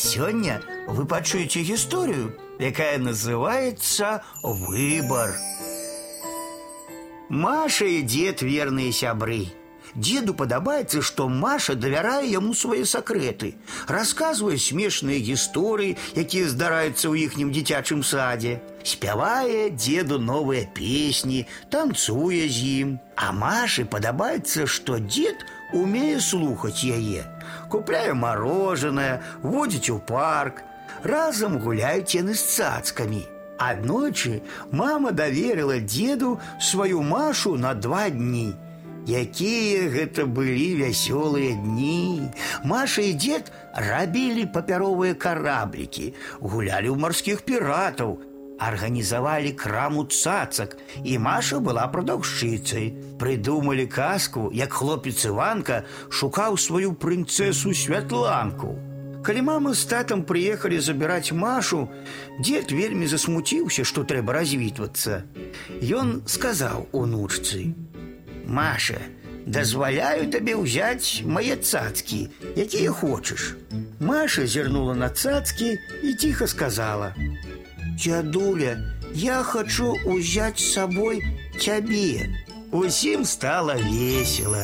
Сегодня вы пачуеце историю, якая называется «Выбор». Маша и дед верные сябры. Деду падабаецца, што Маша давярае яму свае сакрэты, расказвае смешныя гісторыі, якія здараюцца ў іхнім дзіцячым садзе, спявае деду новыя песні, танцуе з ім. А Маше падабаецца, што дед умее слухаць яе, купляе мороженое, водзіць у парк, разам гуляюць яны з цацкамі. Аднойчы мама даверила деду сваю Машу на два дні. Якія гэта былі вясёлыя дні. Маша і дзед рабілі папяровыя караблікі, гулялі ў марскіх піратаў, арганізавалі краму цацак, і Маша была прадаўшчыцай. Прыдумалі казку, як хлопец Іванка шукаў сваю прынцэсу святланку. Калі мама з татам прыехалі забіраць Машу, дзед вельмі засмуціўся, што трэба развітвацца. Ён сказаў унучцы: Маша, дазваляю табе ўзяць мае цацкі, якія хочаш. Маша зірнула на цацкі і ціха сказала: « Дзядуля, я хочу узяць з сабой цябе. Усім стала весело.